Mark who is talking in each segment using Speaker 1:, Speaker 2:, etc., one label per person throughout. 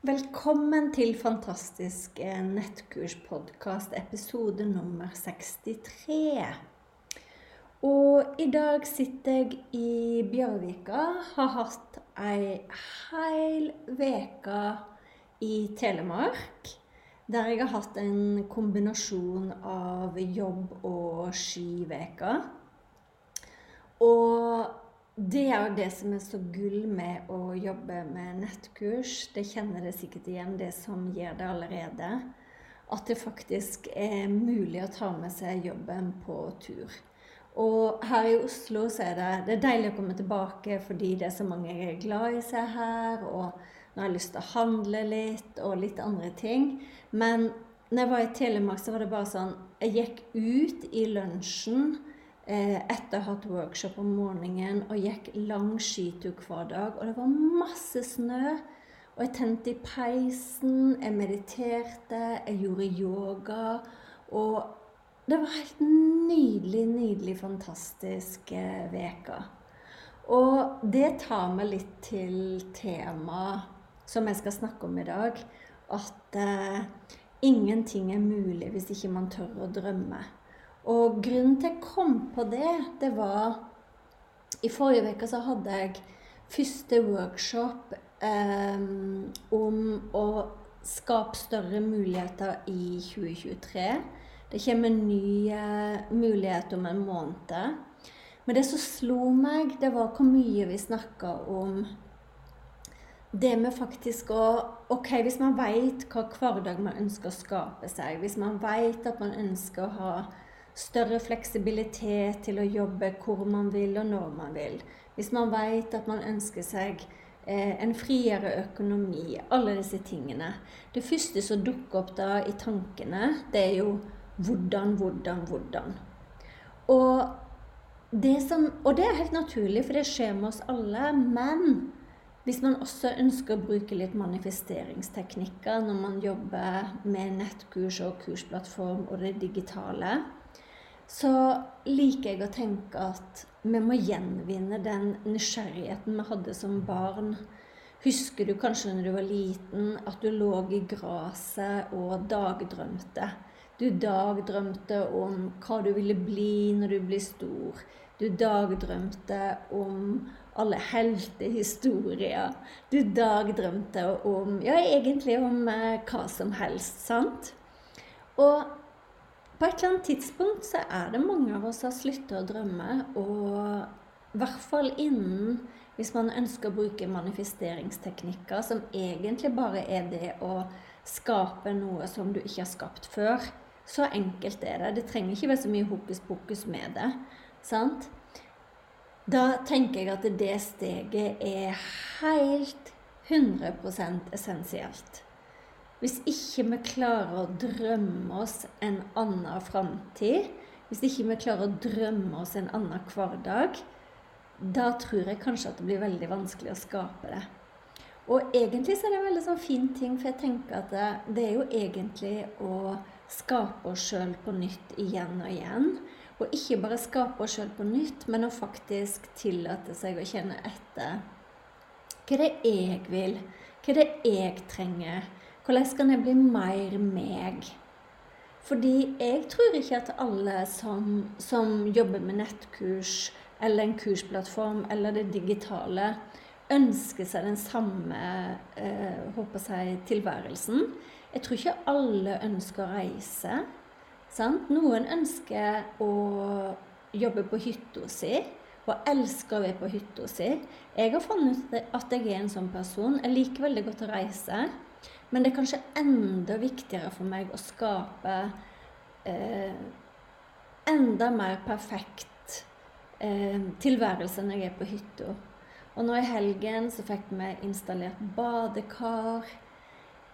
Speaker 1: Velkommen til Fantastisk eh, nettkurspodkast, episode nummer 63. Og i dag sitter jeg i Bjørvika. Har hatt ei heil veke i Telemark. Der jeg har hatt en kombinasjon av jobb og skiveke. Og det er jo det som er så gull med å jobbe med nettkurs. Det kjenner dere sikkert igjen, det som gjør det allerede. At det faktisk er mulig å ta med seg jobben på tur. Og her i Oslo så er det, det er deilig å komme tilbake fordi det er så mange jeg er glad i seg her. Og nå har jeg lyst til å handle litt og litt andre ting. Men når jeg var i Telemark, så var det bare sånn Jeg gikk ut i lunsjen etter å ha hatt workshop om morgenen og gikk lang skitur hver dag. Og det var masse snø. Og jeg tente i peisen, jeg mediterte, jeg gjorde yoga. Og det var helt nydelig, nydelig, fantastisk uke. Eh, og det tar meg litt til temaet som jeg skal snakke om i dag. At eh, ingenting er mulig hvis ikke man tør å drømme. Og grunnen til jeg kom på det, det var I forrige uke så hadde jeg første workshop eh, om å skape større muligheter i 2023. Det kommer nye muligheter om en måned. Men det som slo meg, det var hvor mye vi snakka om det med faktisk å Ok, hvis man veit hva hverdag man ønsker å skape seg, hvis man veit at man ønsker å ha større fleksibilitet til å jobbe hvor man vil og når man vil. Hvis man vet at man ønsker seg eh, en friere økonomi, alle disse tingene. Det første som dukker opp da i tankene, det er jo hvordan, hvordan, hvordan. Og det, som, og det er helt naturlig, for det skjer med oss alle. Men hvis man også ønsker å bruke litt manifesteringsteknikker når man jobber med nettkurs og kursplattform og det digitale, så liker jeg å tenke at vi må gjenvinne den nysgjerrigheten vi hadde som barn. Husker du kanskje når du var liten, at du lå i gresset og dagdrømte? Du dagdrømte om hva du ville bli når du blir stor. Du dagdrømte om alle heltehistorier. Du dagdrømte om Ja, egentlig om eh, hva som helst, sant? Og på et eller annet tidspunkt så er det mange av oss som har sluttet å drømme. Og i hvert fall innen hvis man ønsker å bruke manifesteringsteknikker, som egentlig bare er det å skape noe som du ikke har skapt før. Så enkelt er det. Det trenger ikke være så mye hokus pokus med det. sant? Da tenker jeg at det steget er helt 100% essensielt. Hvis ikke vi klarer å drømme oss en annen framtid, hvis ikke vi klarer å drømme oss en annen hverdag, da tror jeg kanskje at det blir veldig vanskelig å skape det. Og egentlig så er det en veldig sånn fin ting, for jeg tenker at det, det er jo egentlig å skape oss sjøl på nytt igjen og igjen. Og ikke bare skape oss sjøl på nytt, men å faktisk tillate seg å kjenne etter. Hva er det jeg vil? Hva er det jeg trenger? Hvordan kan jeg bli mer meg? Fordi jeg tror ikke at alle som, som jobber med nettkurs eller en kursplattform eller det digitale, ønsker seg den samme eh, håper jeg, tilværelsen. Jeg tror ikke alle ønsker å reise. Sant? Noen ønsker å jobbe på hytta si og elsker å være på hytta si. Jeg har funnet ut at jeg er en sånn person. Jeg liker veldig godt å reise. Men det er kanskje enda viktigere for meg å skape eh, enda mer perfekt eh, tilværelse når jeg er på hytta. Og nå i helgen så fikk vi installert badekar.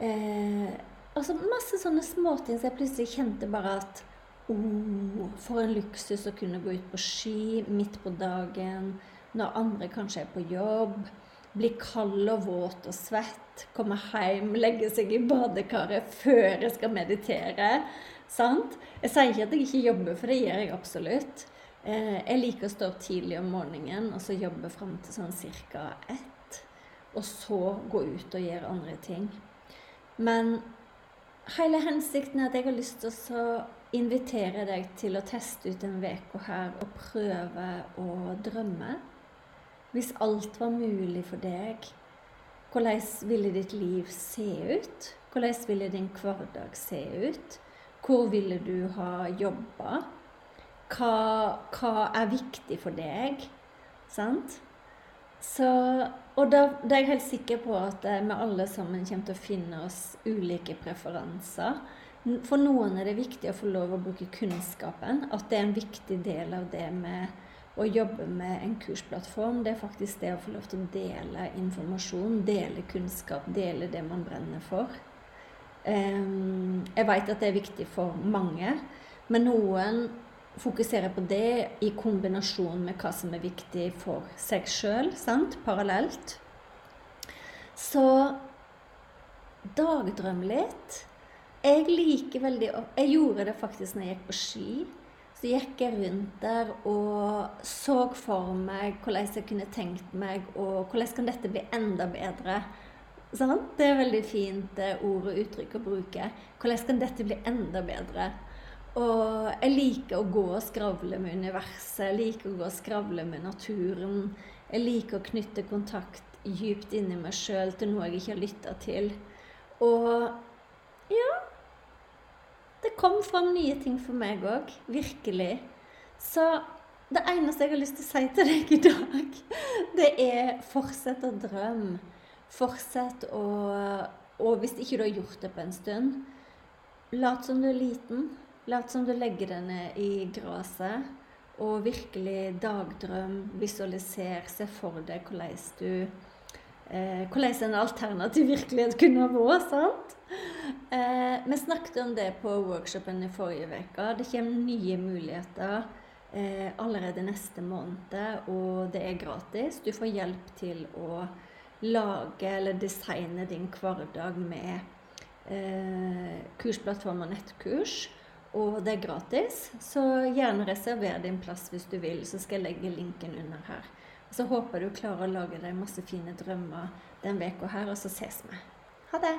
Speaker 1: Eh, altså masse sånne småting så jeg plutselig kjente bare at oh, For en luksus å kunne gå ut på ski midt på dagen når andre kanskje er på jobb bli kald og våt og svett, komme hjem, legge seg i badekaret før jeg skal meditere. Sant? Jeg sier ikke at jeg ikke jobber, for det gjør jeg absolutt. Eh, jeg liker å stå opp tidlig om morgenen og så jobbe fram til sånn ca. ett. Og så gå ut og gjøre andre ting. Men hele hensikten er at jeg har lyst til å invitere deg til å teste ut en uke her og prøve å drømme. Hvis alt var mulig for deg, hvordan ville ditt liv se ut? Hvordan ville din hverdag se ut? Hvor ville du ha jobba? Hva, hva, er viktig for deg? Sant? Så, og da, da, er jeg helt sikker på at eh, vi alle sammen kommer til å finne oss ulike preferanser. For noen er det viktig å få lov å bruke kunnskapen. At det er en viktig del av det med å jobbe med en kursplattform, det er faktisk det å få lov til å dele informasjon, dele kunnskap, dele det man brenner for. Jeg veit at det er viktig for mange, men noen fokuserer på det i kombinasjon med hva som er viktig for seg sjøl, parallelt. Så dagdrøm litt. Jeg liker veldig Jeg gjorde det faktisk når jeg gikk på ski. Så gikk jeg rundt der og så for meg hvordan jeg kunne tenkt meg, og hvordan kan dette bli enda bedre. Sånn? Det er veldig fint eh, ord og uttrykk å bruke. Hvordan kan dette bli enda bedre? Og jeg liker å gå og skravle med universet. Jeg liker å gå og skravle med naturen. Jeg liker å knytte kontakt djupt inni meg sjøl til noe jeg ikke har lytta til. Og kom fram nye ting for meg òg. Virkelig. Så det eneste jeg har lyst til å si til deg i dag, det er fortsett å drømme. Fortsett å Og hvis ikke du har gjort det på en stund, lat som du er liten. Lat som du legger deg ned i gresset. Og virkelig dagdrøm, visualiser, se for deg hvordan du eh, Hvordan en alternativ virkelighet kunne ha vært. sant? Eh, vi snakket om det på workshopen i forrige uke. Det kommer nye muligheter eh, allerede neste måned, og det er gratis. Du får hjelp til å lage eller designe din hverdag med eh, kursplattform og nettkurs. Og det er gratis, så gjerne reserver din plass hvis du vil, så skal jeg legge linken under her. Så håper du klarer å lage deg masse fine drømmer den veka her, og så ses vi. Ha det!